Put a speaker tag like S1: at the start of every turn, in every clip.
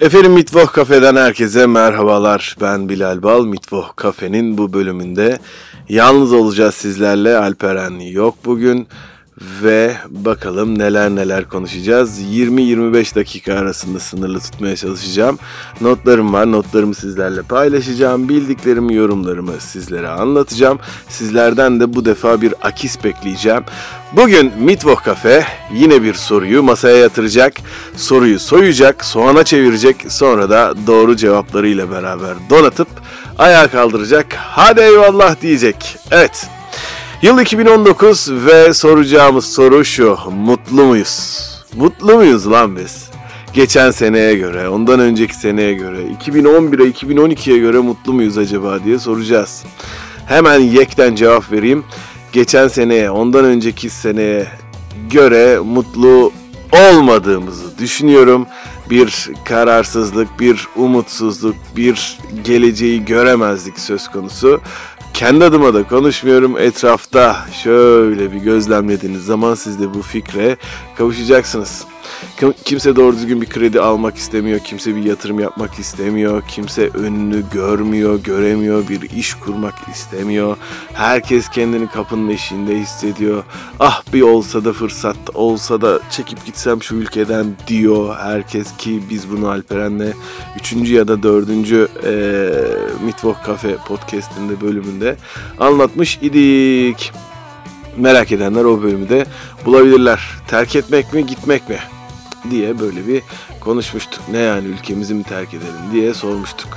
S1: Efendim Mitvoh Kafe'den herkese merhabalar. Ben Bilal Bal. Mitvoh Kafe'nin bu bölümünde yalnız olacağız sizlerle. Alperen yok bugün ve bakalım neler neler konuşacağız. 20-25 dakika arasında sınırlı tutmaya çalışacağım. Notlarım var. Notlarımı sizlerle paylaşacağım. Bildiklerimi, yorumlarımı sizlere anlatacağım. Sizlerden de bu defa bir akis bekleyeceğim. Bugün Mitvoh Kafe yine bir soruyu masaya yatıracak. Soruyu soyacak, soğana çevirecek. Sonra da doğru cevaplarıyla beraber donatıp ayağa kaldıracak. Hadi eyvallah diyecek. Evet. Yıl 2019 ve soracağımız soru şu. Mutlu muyuz? Mutlu muyuz lan biz? Geçen seneye göre, ondan önceki seneye göre, 2011'e, 2012'ye göre mutlu muyuz acaba diye soracağız. Hemen yekten cevap vereyim. Geçen seneye, ondan önceki seneye göre mutlu olmadığımızı düşünüyorum. Bir kararsızlık, bir umutsuzluk, bir geleceği göremezlik söz konusu. Kendi adıma da konuşmuyorum. Etrafta şöyle bir gözlemlediğiniz zaman siz de bu fikre kavuşacaksınız. Kimse doğru düzgün bir kredi almak istemiyor. Kimse bir yatırım yapmak istemiyor. Kimse önünü görmüyor, göremiyor. Bir iş kurmak istemiyor. Herkes kendini kapının eşiğinde hissediyor. Ah bir olsa da fırsat olsa da çekip gitsem şu ülkeden diyor. Herkes ki biz bunu Alperen'le 3. ya da 4. E, Mitvok Cafe podcastinde bölümünde anlatmış idik. Merak edenler o bölümü de bulabilirler. Terk etmek mi gitmek mi? Diye böyle bir konuşmuştuk. Ne yani ülkemizi mi terk edelim diye sormuştuk.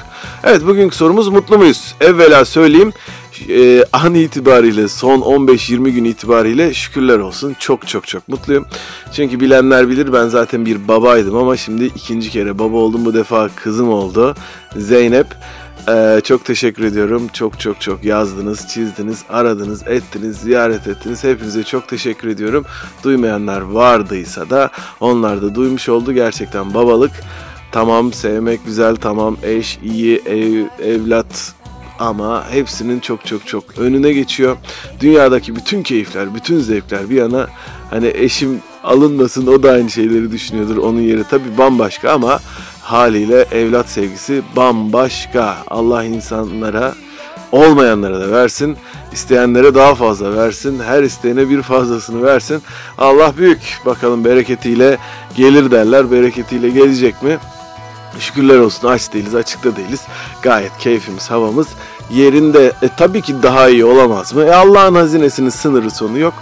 S1: Evet bugünkü sorumuz mutlu muyuz? Evvela söyleyeyim e, an itibariyle son 15-20 gün itibariyle şükürler olsun çok çok çok mutluyum. Çünkü bilenler bilir ben zaten bir babaydım ama şimdi ikinci kere baba oldum bu defa kızım oldu Zeynep. Ee, çok teşekkür ediyorum. Çok çok çok yazdınız, çizdiniz, aradınız, ettiniz, ziyaret ettiniz. Hepinize çok teşekkür ediyorum. Duymayanlar vardıysa da onlar da duymuş oldu. Gerçekten babalık tamam sevmek güzel, tamam eş, iyi, ev, evlat ama hepsinin çok çok çok önüne geçiyor. Dünyadaki bütün keyifler, bütün zevkler bir yana hani eşim alınmasın o da aynı şeyleri düşünüyordur. Onun yeri tabii bambaşka ama haliyle evlat sevgisi bambaşka. Allah insanlara olmayanlara da versin. isteyenlere daha fazla versin. Her isteyene bir fazlasını versin. Allah büyük. Bakalım bereketiyle gelir derler. Bereketiyle gelecek mi? Şükürler olsun aç değiliz, açıkta değiliz. Gayet keyfimiz, havamız yerinde. E, tabii ki daha iyi olamaz mı? E, Allah'ın hazinesinin sınırı sonu yok.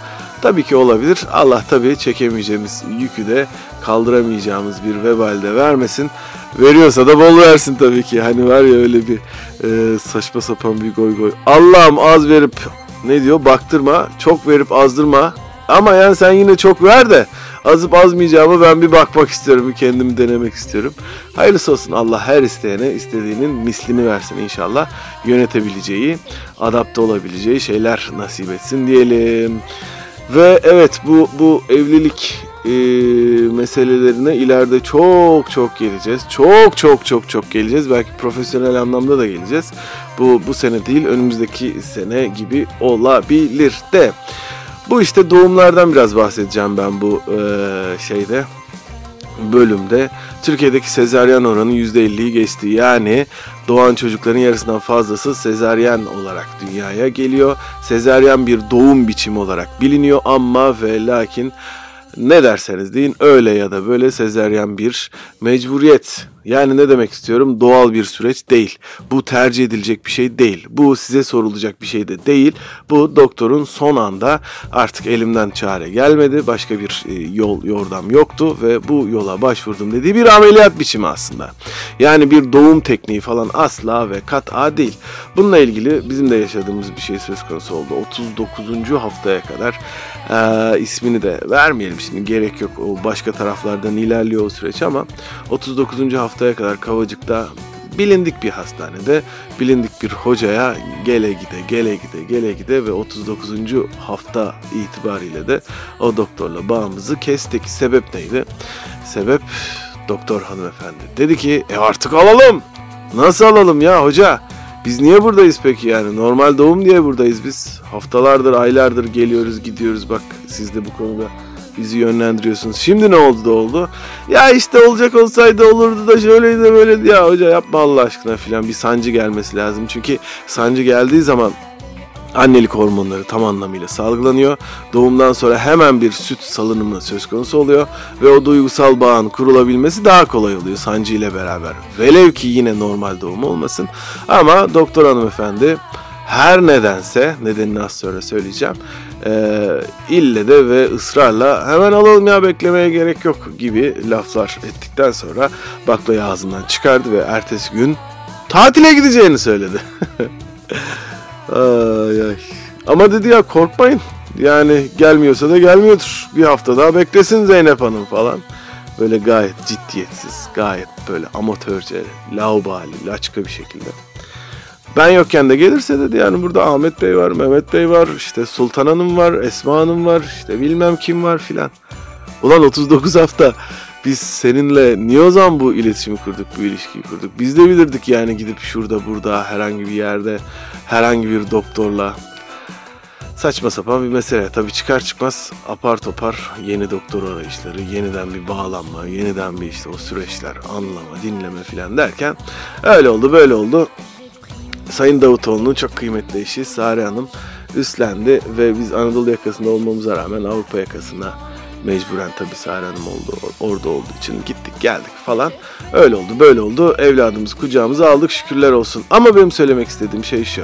S1: Tabii ki olabilir. Allah tabii çekemeyeceğimiz yükü de kaldıramayacağımız bir vebalde vermesin. Veriyorsa da bol versin tabii ki. Hani var ya öyle bir e, saçma sapan bir goy goy. Allah'ım az verip ne diyor baktırma. Çok verip azdırma. Ama yani sen yine çok ver de azıp azmayacağımı ben bir bakmak istiyorum. Bir kendimi denemek istiyorum. Hayırlısı olsun Allah her isteyene istediğinin mislini versin inşallah. Yönetebileceği, adapte olabileceği şeyler nasip etsin diyelim. Ve evet bu bu evlilik e, meselelerine ileride çok çok geleceğiz. Çok çok çok çok geleceğiz. Belki profesyonel anlamda da geleceğiz. Bu bu sene değil önümüzdeki sene gibi olabilir de. Bu işte doğumlardan biraz bahsedeceğim ben bu e, şeyde bölümde. Türkiye'deki sezaryen oranı %50'yi geçti. Yani doğan çocukların yarısından fazlası sezaryen olarak dünyaya geliyor. Sezaryen bir doğum biçimi olarak biliniyor ama ve lakin ne derseniz deyin öyle ya da böyle sezeryan bir mecburiyet. Yani ne demek istiyorum? Doğal bir süreç değil. Bu tercih edilecek bir şey değil. Bu size sorulacak bir şey de değil. Bu doktorun son anda artık elimden çare gelmedi. Başka bir e, yol yordam yoktu ve bu yola başvurdum dediği bir ameliyat biçimi aslında. Yani bir doğum tekniği falan asla ve kat'a değil. Bununla ilgili bizim de yaşadığımız bir şey söz konusu oldu. 39. haftaya kadar e, ismini de vermeyelim şimdi gerek yok. O başka taraflardan ilerliyor o süreç ama 39. haftaya kadar Kavacık'ta bilindik bir hastanede bilindik bir hocaya gele gide gele gide gele gide ve 39. hafta itibariyle de o doktorla bağımızı kestik. Sebep neydi? Sebep doktor hanımefendi. Dedi ki e artık alalım. Nasıl alalım ya hoca? Biz niye buradayız peki yani? Normal doğum diye buradayız biz. Haftalardır, aylardır geliyoruz, gidiyoruz. Bak siz de bu konuda bizi yönlendiriyorsunuz. Şimdi ne oldu da oldu? Ya işte olacak olsaydı olurdu da şöyleydi de böyleydi. Ya hoca yapma Allah aşkına filan bir sancı gelmesi lazım. Çünkü sancı geldiği zaman annelik hormonları tam anlamıyla salgılanıyor. Doğumdan sonra hemen bir süt salınımı söz konusu oluyor ve o duygusal bağın kurulabilmesi daha kolay oluyor sancı ile beraber. Velev ki yine normal doğum olmasın ama doktor hanımefendi her nedense nedenini az sonra söyleyeceğim e, ille de ve ısrarla hemen alalım ya beklemeye gerek yok gibi laflar ettikten sonra baklayı ağzından çıkardı ve ertesi gün tatile gideceğini söyledi. ay, ay. Ama dedi ya korkmayın yani gelmiyorsa da gelmiyordur bir hafta daha beklesin Zeynep Hanım falan. Böyle gayet ciddiyetsiz, gayet böyle amatörce, laubali, laçka bir şekilde. Ben yokken de gelirse dedi yani burada Ahmet Bey var, Mehmet Bey var, işte Sultan Hanım var, Esma Hanım var, işte bilmem kim var filan. Ulan 39 hafta biz seninle niye o zaman bu iletişimi kurduk, bu ilişkiyi kurduk? Biz de bilirdik yani gidip şurada burada herhangi bir yerde herhangi bir doktorla saçma sapan bir mesele. Tabii çıkar çıkmaz apar topar yeni doktor arayışları, yeniden bir bağlanma, yeniden bir işte o süreçler, anlama, dinleme filan derken öyle oldu böyle oldu. Sayın Davutoğlu'nun çok kıymetli eşi Sare Hanım üstlendi ve biz Anadolu yakasında olmamıza rağmen Avrupa yakasına mecburen tabii Sare Hanım oldu, orada olduğu için gittik geldik falan. Öyle oldu böyle oldu evladımızı kucağımıza aldık şükürler olsun. Ama benim söylemek istediğim şey şu.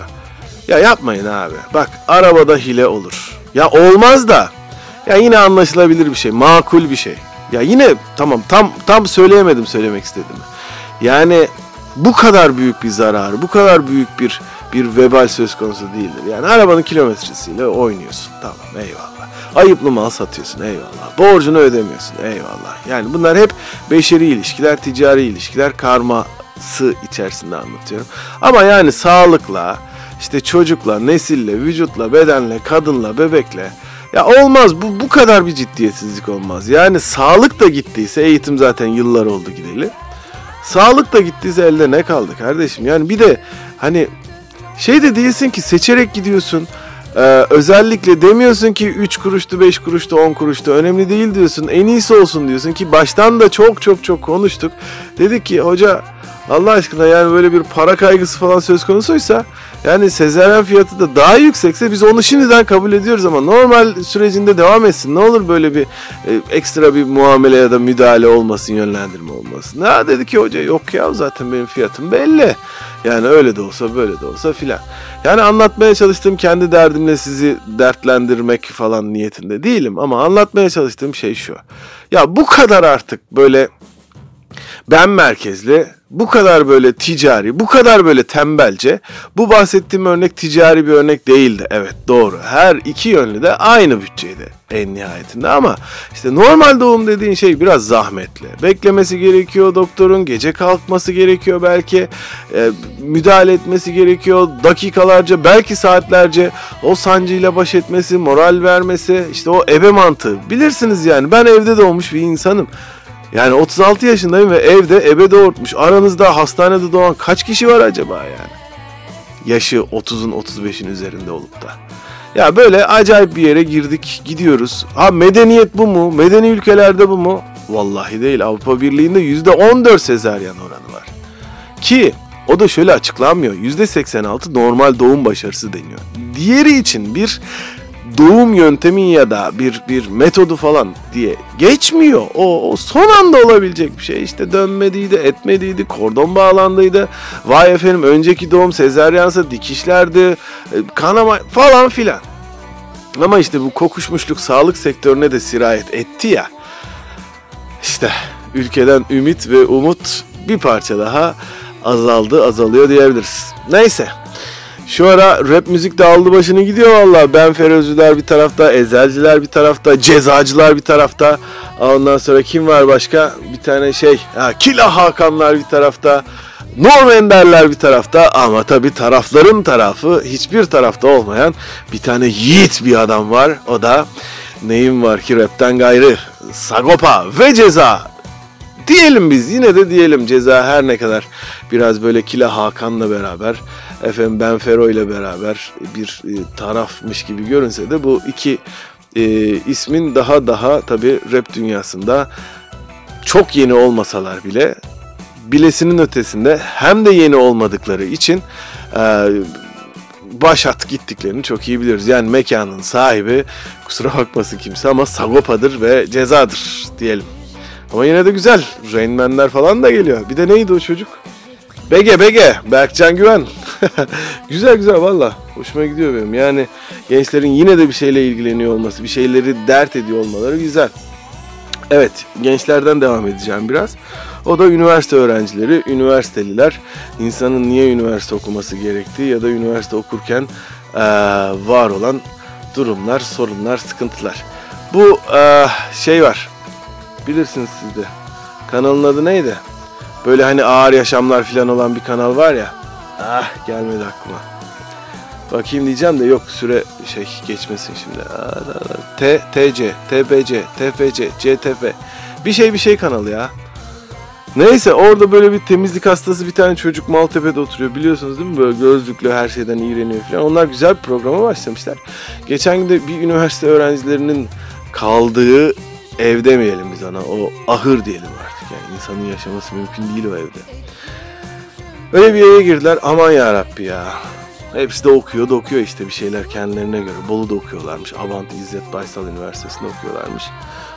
S1: Ya yapmayın abi bak arabada hile olur. Ya olmaz da ya yine anlaşılabilir bir şey makul bir şey. Ya yine tamam tam tam söyleyemedim söylemek istediğimi. Yani bu kadar büyük bir zarar, bu kadar büyük bir bir vebal söz konusu değildir. Yani arabanın kilometresiyle oynuyorsun. Tamam eyvallah. Ayıplı mal satıyorsun eyvallah. Borcunu ödemiyorsun eyvallah. Yani bunlar hep beşeri ilişkiler, ticari ilişkiler karması içerisinde anlatıyorum. Ama yani sağlıkla, işte çocukla, nesille, vücutla, bedenle, kadınla, bebekle ya olmaz bu bu kadar bir ciddiyetsizlik olmaz. Yani sağlık da gittiyse eğitim zaten yıllar oldu gideli. Sağlık da gittiyse elde ne kaldı kardeşim? Yani bir de hani şey de değilsin ki seçerek gidiyorsun. Ee, özellikle demiyorsun ki 3 kuruştu 5 kuruştu 10 kuruştu önemli değil diyorsun. En iyisi olsun diyorsun ki baştan da çok çok çok konuştuk. Dedik ki hoca Allah aşkına yani böyle bir para kaygısı falan söz konusuysa yani sezaryen fiyatı da daha yüksekse biz onu şimdiden kabul ediyoruz ama normal sürecinde devam etsin. Ne olur böyle bir e, ekstra bir muamele ya da müdahale olmasın, yönlendirme olmasın. Ne dedi ki hoca yok ya zaten benim fiyatım belli. Yani öyle de olsa böyle de olsa filan. Yani anlatmaya çalıştığım kendi derdimle sizi dertlendirmek falan niyetinde değilim ama anlatmaya çalıştığım şey şu. Ya bu kadar artık böyle ben merkezli, bu kadar böyle ticari, bu kadar böyle tembelce. Bu bahsettiğim örnek ticari bir örnek değildi. Evet doğru. Her iki yönlü de aynı bütçeydi en nihayetinde ama işte normal doğum dediğin şey biraz zahmetli. Beklemesi gerekiyor doktorun, gece kalkması gerekiyor belki, e, müdahale etmesi gerekiyor dakikalarca belki saatlerce o sancıyla baş etmesi, moral vermesi, işte o ebe mantığı. Bilirsiniz yani ben evde doğmuş bir insanım. Yani 36 yaşındayım ve evde ebe doğurtmuş. Aranızda hastanede doğan kaç kişi var acaba yani? Yaşı 30'un 35'in üzerinde olup da. Ya böyle acayip bir yere girdik, gidiyoruz. Ha medeniyet bu mu? Medeni ülkelerde bu mu? Vallahi değil. Avrupa Birliği'nde %14 sezaryen oranı var. Ki o da şöyle açıklanmıyor. %86 normal doğum başarısı deniyor. Diğeri için bir doğum yöntemi ya da bir bir metodu falan diye geçmiyor. O, o son anda olabilecek bir şey. İşte dönmediydi, etmediydi, kordon bağlandıydı. Vay efendim önceki doğum sezaryansa dikişlerdi, e, kanama falan filan. Ama işte bu kokuşmuşluk sağlık sektörüne de sirayet etti ya. İşte ülkeden ümit ve umut bir parça daha azaldı, azalıyor diyebiliriz. Neyse şu ara rap müzik de aldı başını gidiyor valla. Ben Ferozüler bir tarafta, Ezelciler bir tarafta, Cezacılar bir tarafta. Ondan sonra kim var başka? Bir tane şey, ha, Kila Hakanlar bir tarafta. Norm Enderler bir tarafta ama tabi tarafların tarafı hiçbir tarafta olmayan bir tane yiğit bir adam var. O da neyim var ki rapten gayrı Sagopa ve Ceza diyelim biz yine de diyelim ceza her ne kadar biraz böyle Kila Hakan'la beraber efendim Ben Fero ile beraber bir e, tarafmış gibi görünse de bu iki e, ismin daha daha tabi rap dünyasında çok yeni olmasalar bile bilesinin ötesinde hem de yeni olmadıkları için e, başat gittiklerini çok iyi biliyoruz. Yani mekanın sahibi kusura bakmasın kimse ama Sagopa'dır ve cezadır diyelim. Ama yine de güzel. Rain falan da geliyor. Bir de neydi o çocuk? Bege Bege. Berkcan Güven. güzel güzel valla. Hoşuma gidiyor benim. Yani gençlerin yine de bir şeyle ilgileniyor olması, bir şeyleri dert ediyor olmaları güzel. Evet, gençlerden devam edeceğim biraz. O da üniversite öğrencileri, üniversiteliler. İnsanın niye üniversite okuması gerektiği ya da üniversite okurken e, var olan durumlar, sorunlar, sıkıntılar. Bu e, şey var, bilirsiniz siz de. Kanalın adı neydi? Böyle hani ağır yaşamlar falan olan bir kanal var ya. Ah gelmedi aklıma. Bakayım diyeceğim de yok süre şey geçmesin şimdi. T, TC, TBC, TFC, CTF. Bir şey bir şey kanalı ya. Neyse orada böyle bir temizlik hastası bir tane çocuk Maltepe'de oturuyor biliyorsunuz değil mi? Böyle gözlüklü her şeyden iğreniyor falan. Onlar güzel bir programa başlamışlar. Geçen gün de bir üniversite öğrencilerinin kaldığı ev demeyelim biz ona. O ahır diyelim artık yani. insanın yaşaması mümkün değil o evde. Öyle bir eve girdiler. Aman ya Rabbi ya. Hepsi de okuyor da okuyor işte bir şeyler kendilerine göre. Bolu'da okuyorlarmış. Abant İzzet Baysal Üniversitesi'nde okuyorlarmış.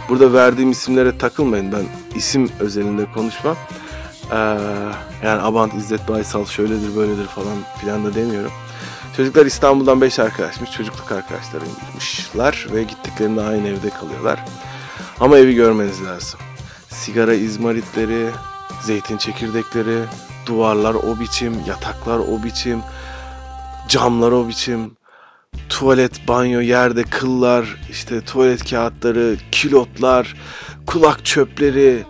S1: Burada verdiğim isimlere takılmayın. Ben isim özelinde konuşmam. Ee, yani Abant İzzet Baysal şöyledir böyledir falan filan da demiyorum. Çocuklar İstanbul'dan 5 arkadaşmış. Çocukluk arkadaşlarıymışlar ve gittiklerinde aynı evde kalıyorlar. Ama evi görmeniz lazım. Sigara izmaritleri, zeytin çekirdekleri, duvarlar o biçim, yataklar o biçim, camlar o biçim, tuvalet, banyo, yerde kıllar, işte tuvalet kağıtları, kilotlar, kulak çöpleri,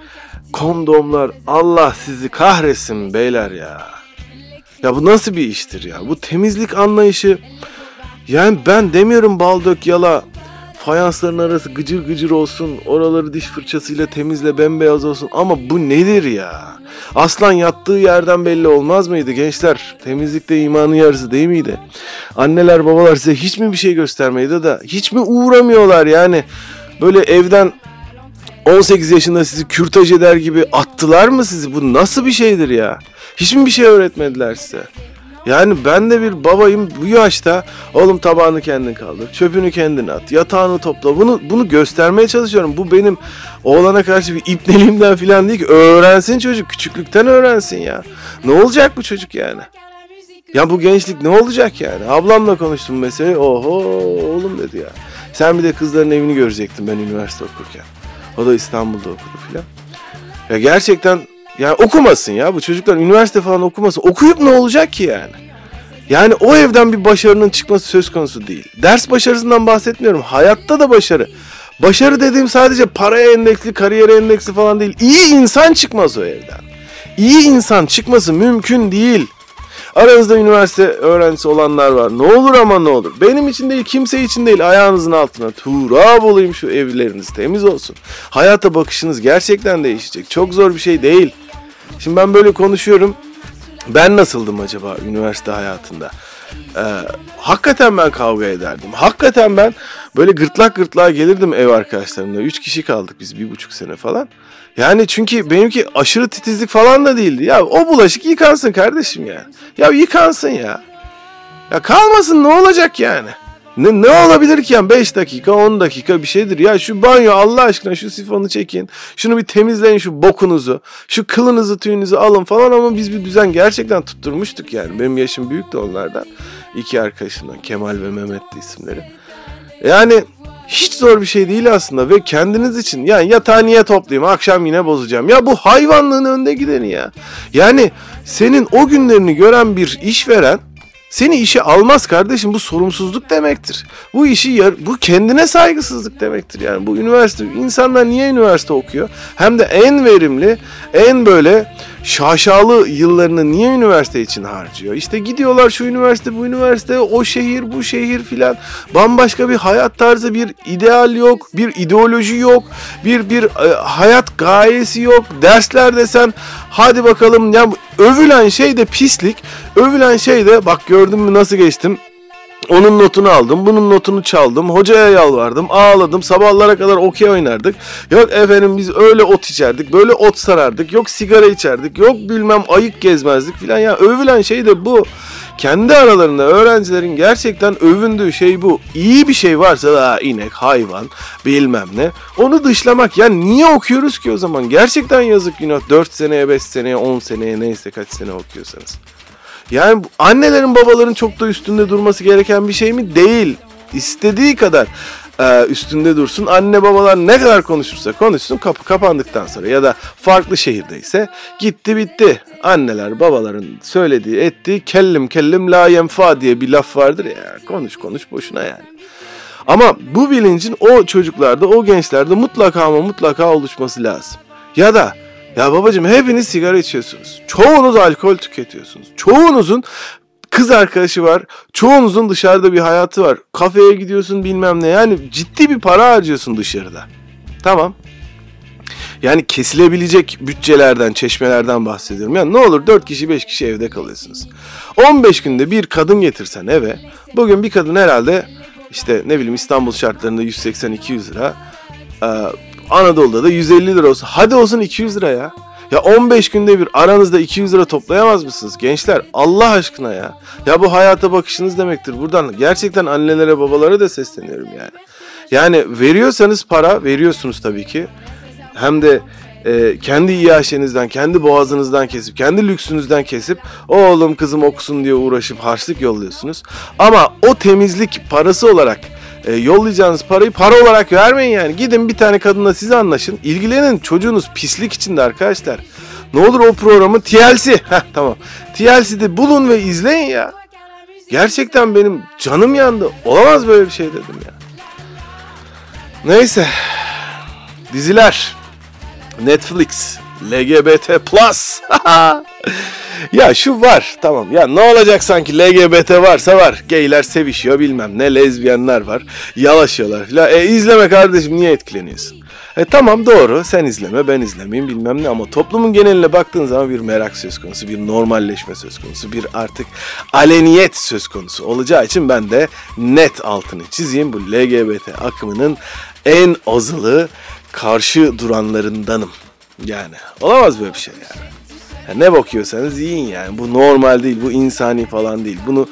S1: kondomlar. Allah sizi kahretsin beyler ya. Ya bu nasıl bir iştir ya? Bu temizlik anlayışı yani ben demiyorum bal yala fayansların arası gıcır gıcır olsun, oraları diş fırçasıyla temizle bembeyaz olsun ama bu nedir ya? Aslan yattığı yerden belli olmaz mıydı gençler? Temizlikte imanın yarısı değil miydi? Anneler babalar size hiç mi bir şey göstermeydi da hiç mi uğramıyorlar yani? Böyle evden 18 yaşında sizi kürtaj eder gibi attılar mı sizi? Bu nasıl bir şeydir ya? Hiç mi bir şey öğretmediler size? Yani ben de bir babayım bu yaşta oğlum tabağını kendin kaldır, çöpünü kendin at, yatağını topla. Bunu bunu göstermeye çalışıyorum. Bu benim oğlana karşı bir ipneliğimden falan değil ki. Öğrensin çocuk, küçüklükten öğrensin ya. Ne olacak bu çocuk yani? Ya bu gençlik ne olacak yani? Ablamla konuştum mesela. Oho oğlum dedi ya. Sen bir de kızların evini görecektin ben üniversite okurken. O da İstanbul'da okudu filan. Ya gerçekten yani okumasın ya bu çocuklar üniversite falan okumasın. Okuyup ne olacak ki yani? Yani o evden bir başarının çıkması söz konusu değil. Ders başarısından bahsetmiyorum. Hayatta da başarı. Başarı dediğim sadece paraya endeksli, kariyere endeksli falan değil. İyi insan çıkmaz o evden. İyi insan çıkması mümkün değil. Aranızda üniversite öğrencisi olanlar var. Ne olur ama ne olur. Benim için değil, kimse için değil. Ayağınızın altına turab olayım şu evleriniz temiz olsun. Hayata bakışınız gerçekten değişecek. Çok zor bir şey değil. Şimdi ben böyle konuşuyorum. Ben nasıldım acaba üniversite hayatında? Ee, hakikaten ben kavga ederdim. Hakikaten ben böyle gırtlak gırtlağa gelirdim ev arkadaşlarımla. Üç kişi kaldık biz bir buçuk sene falan. Yani çünkü benimki aşırı titizlik falan da değildi. Ya o bulaşık yıkansın kardeşim ya. Ya yıkansın ya. Ya kalmasın ne olacak yani? Ne, ne olabilir ki yani 5 dakika 10 dakika bir şeydir. Ya şu banyo Allah aşkına şu sifonu çekin. Şunu bir temizleyin şu bokunuzu. Şu kılınızı tüyünüzü alın falan ama biz bir düzen gerçekten tutturmuştuk yani. Benim yaşım büyük de onlardan. İki arkadaşımdan Kemal ve Mehmet'ti isimleri. Yani hiç zor bir şey değil aslında ve kendiniz için yani yatağı niye toplayayım akşam yine bozacağım. Ya bu hayvanlığın önde gideni ya. Yani senin o günlerini gören bir işveren seni işe almaz kardeşim bu sorumsuzluk demektir. Bu işi bu kendine saygısızlık demektir. Yani bu üniversite insanlar niye üniversite okuyor? Hem de en verimli, en böyle şaşalı yıllarını niye üniversite için harcıyor? İşte gidiyorlar şu üniversite, bu üniversite, o şehir, bu şehir filan. Bambaşka bir hayat tarzı, bir ideal yok, bir ideoloji yok, bir bir e, hayat gayesi yok. Dersler desen hadi bakalım ya övülen şey de pislik. Övülen şey de bak gördün mü nasıl geçtim? Onun notunu aldım, bunun notunu çaldım, hocaya yalvardım, ağladım, sabahlara kadar okey oynardık. Yok efendim biz öyle ot içerdik, böyle ot sarardık, yok sigara içerdik, yok bilmem ayık gezmezdik filan ya. Övülen şey de bu. Kendi aralarında öğrencilerin gerçekten övündüğü şey bu. İyi bir şey varsa da inek, hayvan, bilmem ne. Onu dışlamak. Yani niye okuyoruz ki o zaman? Gerçekten yazık günah. 4 seneye, 5 seneye, 10 seneye neyse kaç sene okuyorsanız. Yani annelerin babaların çok da üstünde durması gereken bir şey mi? Değil. İstediği kadar e, üstünde dursun. Anne babalar ne kadar konuşursa konuşsun kapı kapandıktan sonra ya da farklı şehirdeyse gitti bitti. Anneler babaların söylediği ettiği kellim kellim la yenfa diye bir laf vardır ya konuş konuş boşuna yani. Ama bu bilincin o çocuklarda o gençlerde mutlaka ama mutlaka oluşması lazım. Ya da ya babacığım hepiniz sigara içiyorsunuz. Çoğunuz alkol tüketiyorsunuz. Çoğunuzun kız arkadaşı var. Çoğunuzun dışarıda bir hayatı var. Kafeye gidiyorsun bilmem ne. Yani ciddi bir para harcıyorsun dışarıda. Tamam. Yani kesilebilecek bütçelerden, çeşmelerden bahsediyorum. Yani ne olur 4 kişi 5 kişi evde kalıyorsunuz. 15 günde bir kadın getirsen eve. Bugün bir kadın herhalde işte ne bileyim İstanbul şartlarında 180-200 lira. Anadolu'da da 150 lira olsun. Hadi olsun 200 lira ya. Ya 15 günde bir aranızda 200 lira toplayamaz mısınız? Gençler Allah aşkına ya. Ya bu hayata bakışınız demektir. Buradan gerçekten annelere babalara da sesleniyorum yani. Yani veriyorsanız para veriyorsunuz tabii ki. Hem de e, kendi iaşenizden, kendi boğazınızdan kesip, kendi lüksünüzden kesip oğlum kızım okusun diye uğraşıp harçlık yolluyorsunuz. Ama o temizlik parası olarak e, yollayacağınız parayı para olarak vermeyin yani. Gidin bir tane kadınla siz anlaşın. İlgilenin çocuğunuz pislik içinde arkadaşlar. Ne olur o programı TLC. Heh, tamam. TLC'de bulun ve izleyin ya. Gerçekten benim canım yandı. Olamaz böyle bir şey dedim ya. Neyse. Diziler. Netflix. LGBT Plus. ya şu var tamam ya ne olacak sanki LGBT varsa var. Geyler sevişiyor bilmem ne lezbiyenler var. Yalaşıyorlar filan. E izleme kardeşim niye etkileniyorsun? E tamam doğru sen izleme ben izlemeyeyim bilmem ne ama toplumun geneline baktığın zaman bir merak söz konusu, bir normalleşme söz konusu, bir artık aleniyet söz konusu olacağı için ben de net altını çizeyim bu LGBT akımının en azılı karşı duranlarındanım. Yani olamaz böyle bir şey yani. Yani ne bakıyorsanız yiyin yani. Bu normal değil, bu insani falan değil. Bunu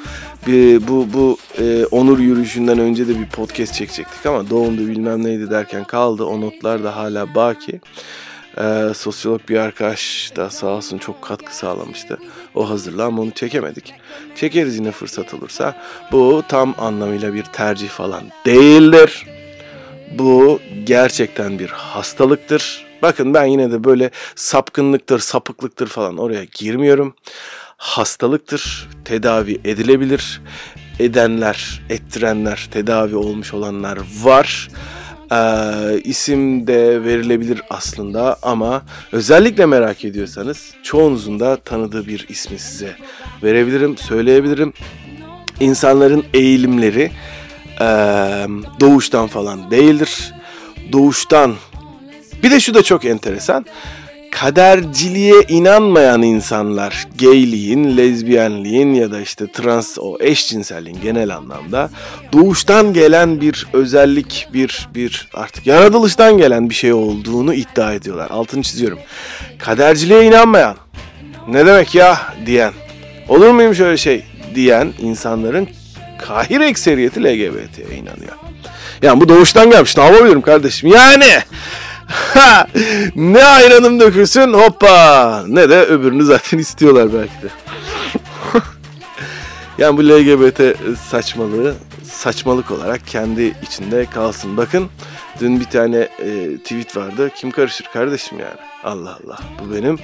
S1: bir, bu bu e, onur yürüyüşünden önce de bir podcast çekecektik ama doğumdu bilmem neydi derken kaldı. O notlar da hala baki. E, sosyolog bir arkadaş da sağ olsun çok katkı sağlamıştı. O hazırla ama onu çekemedik. Çekeriz yine fırsat olursa. Bu tam anlamıyla bir tercih falan değildir. Bu gerçekten bir hastalıktır Bakın ben yine de böyle sapkınlıktır, sapıklıktır falan oraya girmiyorum. Hastalıktır, tedavi edilebilir. Edenler, ettirenler, tedavi olmuş olanlar var. Ee, isim de verilebilir aslında ama özellikle merak ediyorsanız çoğunuzun da tanıdığı bir ismi size verebilirim, söyleyebilirim. İnsanların eğilimleri e, doğuştan falan değildir. Doğuştan bir de şu da çok enteresan. Kaderciliğe inanmayan insanlar, gayliğin, lezbiyenliğin ya da işte trans o eşcinselliğin genel anlamda doğuştan gelen bir özellik, bir bir artık yaratılıştan gelen bir şey olduğunu iddia ediyorlar. Altını çiziyorum. Kaderciliğe inanmayan, ne demek ya diyen, olur muyum şöyle şey diyen insanların kahir ekseriyeti LGBT'ye inanıyor. Yani bu doğuştan gelmiş. Ne yapabilirim kardeşim? Yani ne ayranım dökülsün hoppa. Ne de öbürünü zaten istiyorlar belki de. yani bu LGBT saçmalığı saçmalık olarak kendi içinde kalsın. Bakın dün bir tane e, tweet vardı. Kim karışır kardeşim yani? Allah Allah. Bu benim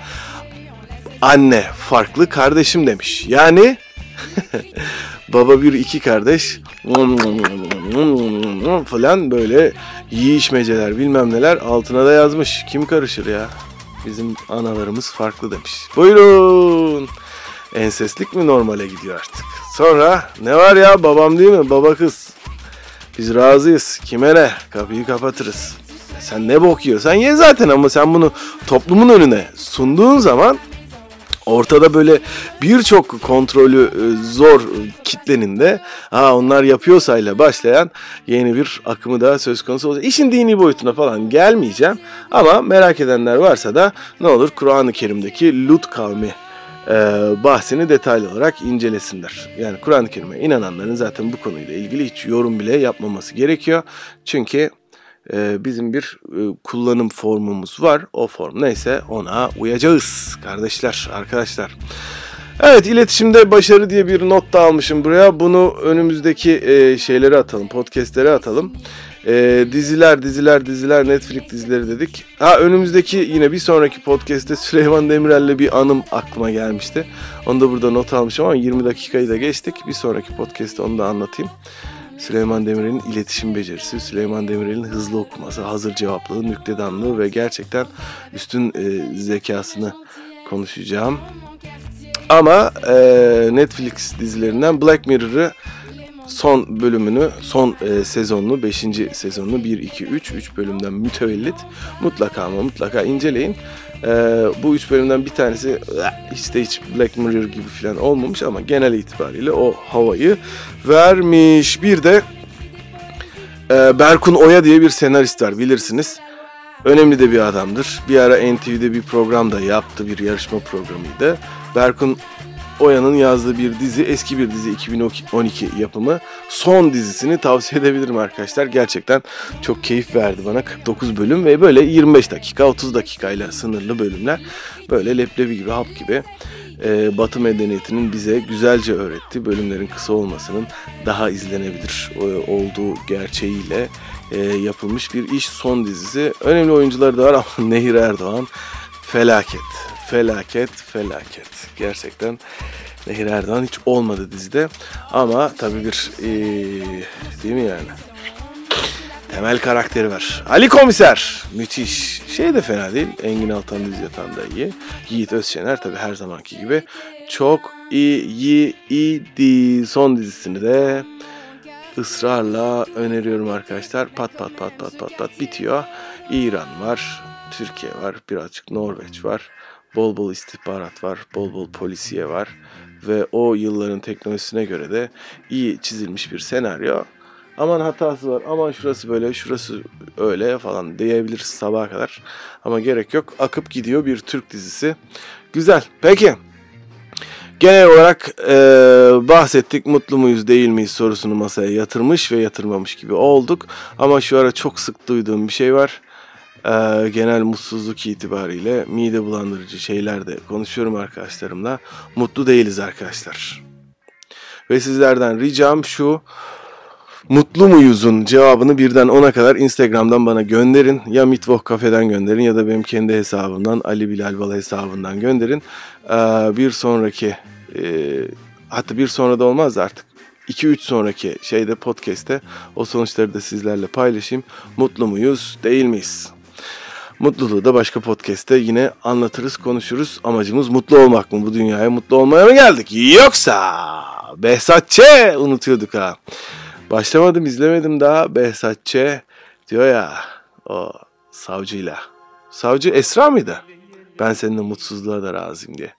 S1: anne farklı kardeşim demiş. Yani baba bir iki kardeş falan böyle yiyişmeceler bilmem neler altına da yazmış. Kim karışır ya? Bizim analarımız farklı demiş. Buyurun. Enseslik mi normale gidiyor artık? Sonra ne var ya babam değil mi? Baba kız. Biz razıyız. Kime ne? Kapıyı kapatırız. Sen ne bok yiyorsan ye zaten ama sen bunu toplumun önüne sunduğun zaman ortada böyle birçok kontrolü e, zor kitlenin de ha onlar yapıyorsayla başlayan yeni bir akımı da söz konusu olacak. İşin dini boyutuna falan gelmeyeceğim ama merak edenler varsa da ne olur Kur'an-ı Kerim'deki Lut kavmi e, bahsini detaylı olarak incelesinler. Yani Kur'an-ı Kerim'e inananların zaten bu konuyla ilgili hiç yorum bile yapmaması gerekiyor. Çünkü e, bizim bir e, kullanım formumuz var. O form neyse ona uyacağız kardeşler, arkadaşlar. Evet iletişimde başarı diye bir not da almışım buraya. Bunu önümüzdeki e, şeyleri atalım, podcastlere atalım. E, diziler, diziler, diziler, Netflix dizileri dedik. Ha önümüzdeki yine bir sonraki podcast'te Süleyman Demirel'le bir anım aklıma gelmişti. Onu da burada not almışım ama 20 dakikayı da geçtik. Bir sonraki podcast'te onu da anlatayım. Süleyman Demirel'in iletişim becerisi, Süleyman Demirel'in hızlı okuması, hazır cevaplığı, nüktedanlığı ve gerçekten üstün e, zekasını konuşacağım. Ama e, Netflix dizilerinden Black Mirror'ı son bölümünü, son e, sezonunu, 5. sezonunu 1, 2, 3, 3 bölümden mütevellit mutlaka ama mutlaka inceleyin. E, bu 3 bölümden bir tanesi hiç de hiç Black Mirror gibi falan olmamış ama genel itibariyle o havayı vermiş. Bir de e, Berkun Oya diye bir senarist var bilirsiniz. Önemli de bir adamdır. Bir ara NTV'de bir program da yaptı, bir yarışma programıydı. Berkun Oya'nın yazdığı bir dizi, eski bir dizi 2012 yapımı. Son dizisini tavsiye edebilirim arkadaşlar. Gerçekten çok keyif verdi bana. 49 bölüm ve böyle 25 dakika, 30 dakikayla sınırlı bölümler. Böyle leblebi gibi, hap gibi. Ee, Batı medeniyetinin bize güzelce öğretti. Bölümlerin kısa olmasının daha izlenebilir e, olduğu gerçeğiyle e, yapılmış bir iş son dizisi. Önemli oyuncuları da var ama Nehir Erdoğan felaket felaket felaket. Gerçekten Nehir Erdoğan hiç olmadı dizide. Ama tabii bir ee, değil mi yani? Temel karakteri var. Ali Komiser. Müthiş. Şey de fena değil. Engin Altan dizi yatan da iyi. Yiğit Özşener tabii her zamanki gibi. Çok iyi idi. Son dizisini de ısrarla öneriyorum arkadaşlar. Pat pat pat pat pat pat bitiyor. İran var. Türkiye var. Birazcık Norveç var bol bol istihbarat var, bol bol polisiye var ve o yılların teknolojisine göre de iyi çizilmiş bir senaryo. Aman hatası var, aman şurası böyle, şurası öyle falan diyebiliriz sabaha kadar. Ama gerek yok. Akıp gidiyor bir Türk dizisi. Güzel. Peki. Genel olarak e, bahsettik mutlu muyuz değil miyiz sorusunu masaya yatırmış ve yatırmamış gibi olduk. Ama şu ara çok sık duyduğum bir şey var e, genel mutsuzluk itibariyle mide bulandırıcı şeyler de konuşuyorum arkadaşlarımla. Mutlu değiliz arkadaşlar. Ve sizlerden ricam şu. Mutlu muyuzun cevabını birden ona kadar Instagram'dan bana gönderin. Ya Mitvoh Kafe'den gönderin ya da benim kendi hesabımdan Ali Bilal Bala hesabından gönderin. Ee, bir sonraki e, hatta bir sonra da olmaz artık 2-3 sonraki şeyde podcast'te o sonuçları da sizlerle paylaşayım. Mutlu muyuz değil miyiz? Mutluluğu da başka podcast'te yine anlatırız, konuşuruz. Amacımız mutlu olmak mı? Bu dünyaya mutlu olmaya mı geldik? Yoksa Behzat Ç. unutuyorduk ha. Başlamadım, izlemedim daha. Behzat Ç. diyor ya o savcıyla. Savcı Esra mıydı? Ben seninle mutsuzluğa da razıyım diye.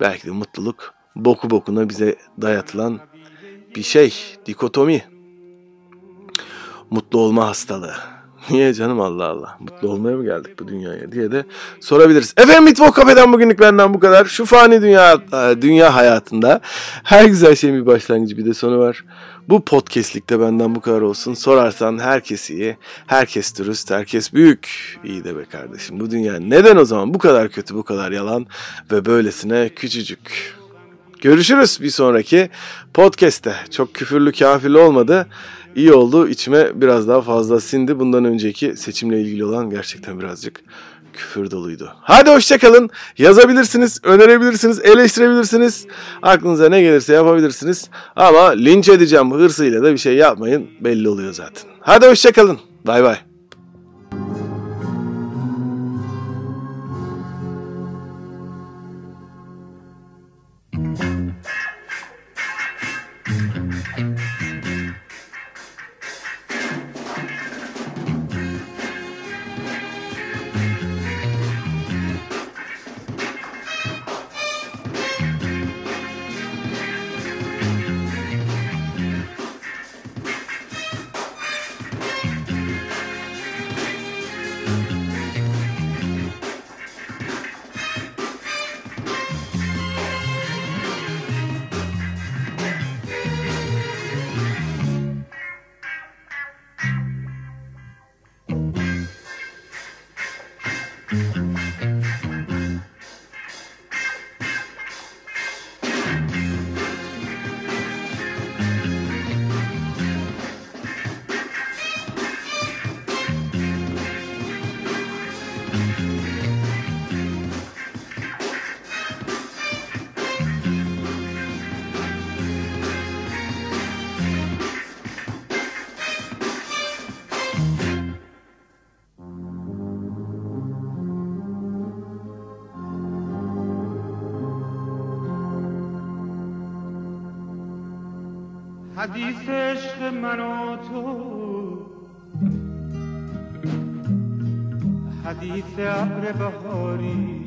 S1: Belki de mutluluk boku bokuna bize dayatılan bir şey. Dikotomi. Mutlu olma hastalığı. Niye canım Allah Allah. Mutlu olmaya mı geldik bu dünyaya diye de sorabiliriz. Efendim Mitvo Kafe'den bugünlük benden bu kadar. Şu fani dünya e, dünya hayatında her güzel şeyin bir başlangıcı bir de sonu var. Bu podcastlikte benden bu kadar olsun. Sorarsan herkes iyi, herkes dürüst, herkes büyük. İyi de be kardeşim bu dünya neden o zaman bu kadar kötü, bu kadar yalan ve böylesine küçücük. Görüşürüz bir sonraki podcast'te. Çok küfürlü kafirli olmadı iyi oldu. İçime biraz daha fazla sindi. Bundan önceki seçimle ilgili olan gerçekten birazcık küfür doluydu. Hadi hoşçakalın. Yazabilirsiniz, önerebilirsiniz, eleştirebilirsiniz. Aklınıza ne gelirse yapabilirsiniz. Ama linç edeceğim hırsıyla da bir şey yapmayın. Belli oluyor zaten. Hadi hoşçakalın. Bay bay.
S2: حدیث عشق من و تو. حدیث ابر بهاری.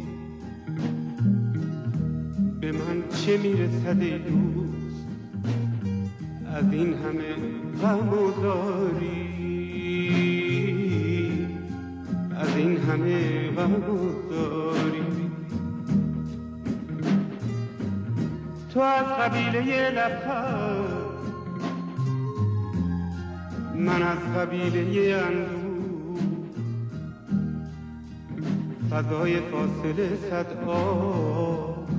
S2: به من چه می‌رسد ای دوست؟ از این همه غم و زاری از این همه غم و زاری تو از قبیله لبخند من از قبیله اندو فضای فاصله صد آب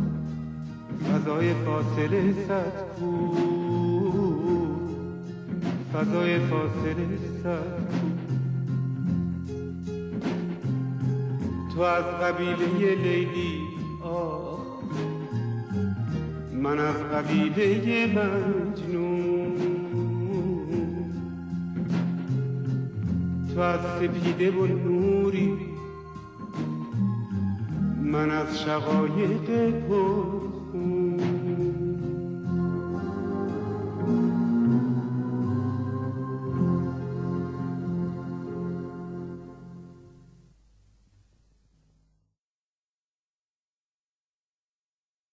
S2: فضای فاصله صد کو. فضای فاصله صد تو از قبیله لیلی آه من از قبیله مجنون تو از سپیده و نوری. من از شقایق پرخون